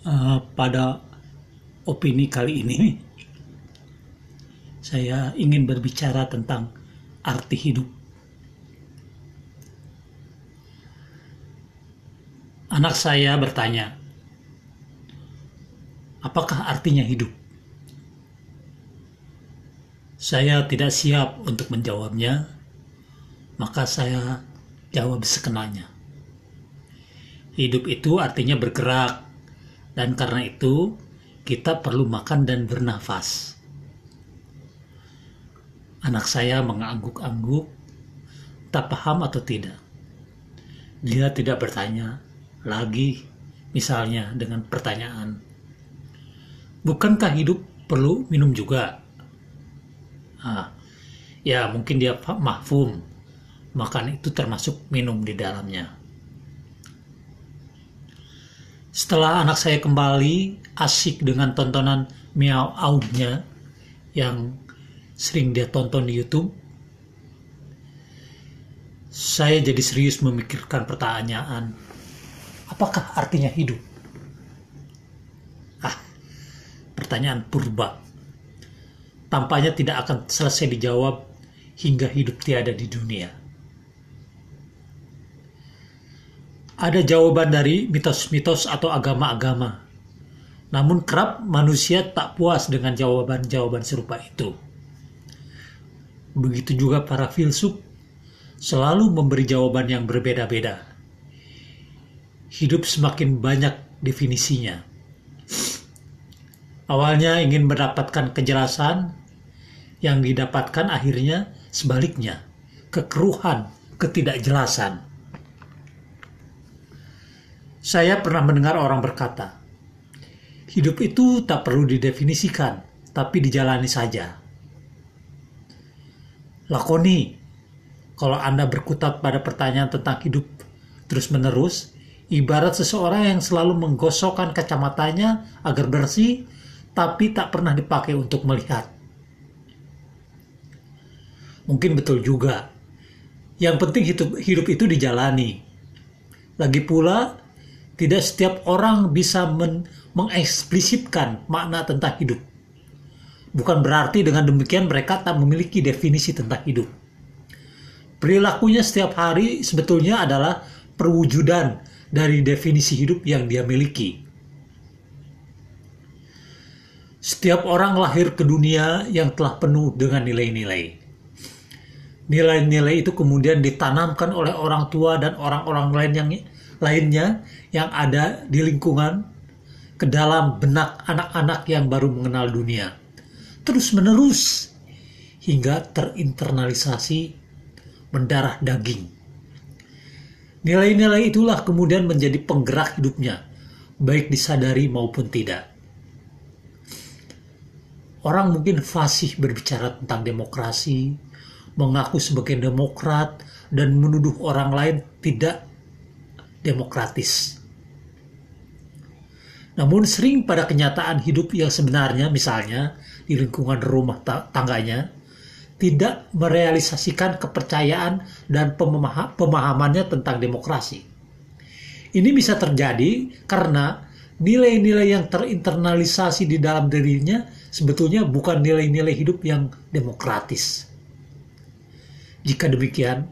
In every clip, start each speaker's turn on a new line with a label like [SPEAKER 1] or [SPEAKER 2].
[SPEAKER 1] Uh, pada opini kali ini, saya ingin berbicara tentang arti hidup. Anak saya bertanya, "Apakah artinya hidup?" Saya tidak siap untuk menjawabnya, maka saya jawab sekenanya. Hidup itu artinya bergerak, dan karena itu kita perlu makan dan bernafas. Anak saya mengangguk-angguk, tak paham atau tidak. Dia tidak bertanya lagi, misalnya dengan pertanyaan, "Bukankah hidup perlu minum juga?" Ah, ya mungkin dia mahfum, makan itu termasuk minum di dalamnya. Setelah anak saya kembali asik dengan tontonan Miao Audnya yang sering dia tonton di YouTube, saya jadi serius memikirkan pertanyaan, apakah artinya hidup? Ah, pertanyaan purba. Tampaknya tidak akan selesai dijawab hingga hidup tiada di dunia. Ada jawaban dari mitos-mitos atau agama-agama. Namun kerap manusia tak puas dengan jawaban-jawaban serupa itu. Begitu juga para filsuf selalu memberi jawaban yang berbeda-beda. Hidup semakin banyak definisinya. Awalnya ingin mendapatkan kejelasan, yang didapatkan akhirnya sebaliknya, kekeruhan, ketidakjelasan. Saya pernah mendengar orang berkata, hidup itu tak perlu didefinisikan, tapi dijalani saja. Lakoni, kalau Anda berkutat pada pertanyaan tentang hidup terus-menerus, ibarat seseorang yang selalu menggosokkan kacamatanya agar bersih, tapi tak pernah dipakai untuk melihat. Mungkin betul juga. Yang penting hidup, hidup itu dijalani. Lagi pula, tidak setiap orang bisa men mengeksplisitkan makna tentang hidup. Bukan berarti dengan demikian mereka tak memiliki definisi tentang hidup. Perilakunya setiap hari sebetulnya adalah perwujudan dari definisi hidup yang dia miliki. Setiap orang lahir ke dunia yang telah penuh dengan nilai-nilai. Nilai-nilai itu kemudian ditanamkan oleh orang tua dan orang-orang lain yang lainnya yang ada di lingkungan ke dalam benak anak-anak yang baru mengenal dunia. Terus menerus hingga terinternalisasi mendarah daging. Nilai-nilai itulah kemudian menjadi penggerak hidupnya, baik disadari maupun tidak. Orang mungkin fasih berbicara tentang demokrasi, mengaku sebagai demokrat, dan menuduh orang lain tidak demokratis. Namun sering pada kenyataan hidup yang sebenarnya misalnya di lingkungan rumah tangganya tidak merealisasikan kepercayaan dan pemahamannya tentang demokrasi. Ini bisa terjadi karena nilai-nilai yang terinternalisasi di dalam dirinya sebetulnya bukan nilai-nilai hidup yang demokratis. Jika demikian,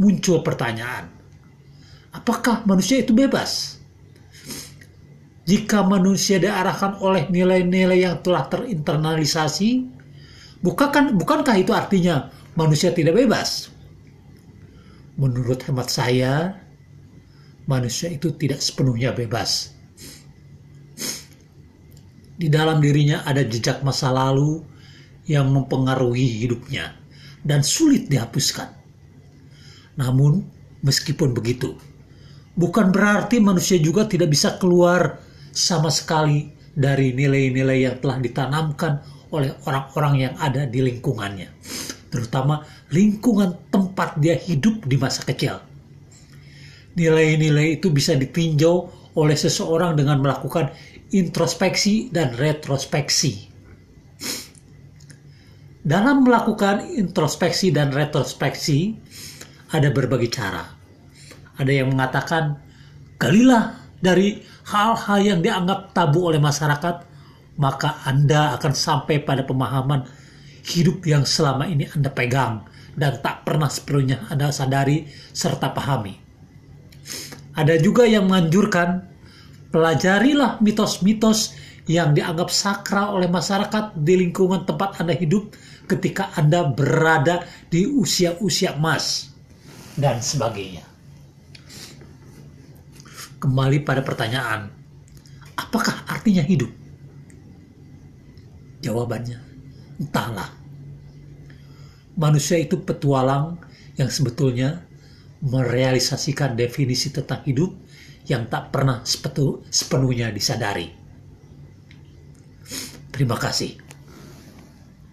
[SPEAKER 1] muncul pertanyaan, Apakah manusia itu bebas? Jika manusia diarahkan oleh nilai-nilai yang telah terinternalisasi, bukankah, bukankah itu artinya manusia tidak bebas? Menurut hemat saya, manusia itu tidak sepenuhnya bebas. Di dalam dirinya ada jejak masa lalu yang mempengaruhi hidupnya dan sulit dihapuskan. Namun, meskipun begitu, bukan berarti manusia juga tidak bisa keluar sama sekali dari nilai-nilai yang telah ditanamkan oleh orang-orang yang ada di lingkungannya, terutama lingkungan tempat dia hidup di masa kecil. Nilai-nilai itu bisa ditinjau oleh seseorang dengan melakukan introspeksi dan retrospeksi. Dalam melakukan introspeksi dan retrospeksi, ada berbagai cara ada yang mengatakan, galilah dari hal-hal yang dianggap tabu oleh masyarakat, maka Anda akan sampai pada pemahaman hidup yang selama ini Anda pegang dan tak pernah sepenuhnya Anda sadari serta pahami. Ada juga yang menganjurkan pelajarilah mitos-mitos yang dianggap sakral oleh masyarakat di lingkungan tempat Anda hidup ketika Anda berada di usia-usia emas dan sebagainya. Kembali pada pertanyaan, apakah artinya hidup? Jawabannya, entahlah. Manusia itu petualang yang sebetulnya merealisasikan definisi tentang hidup yang tak pernah sepenuhnya disadari. Terima kasih.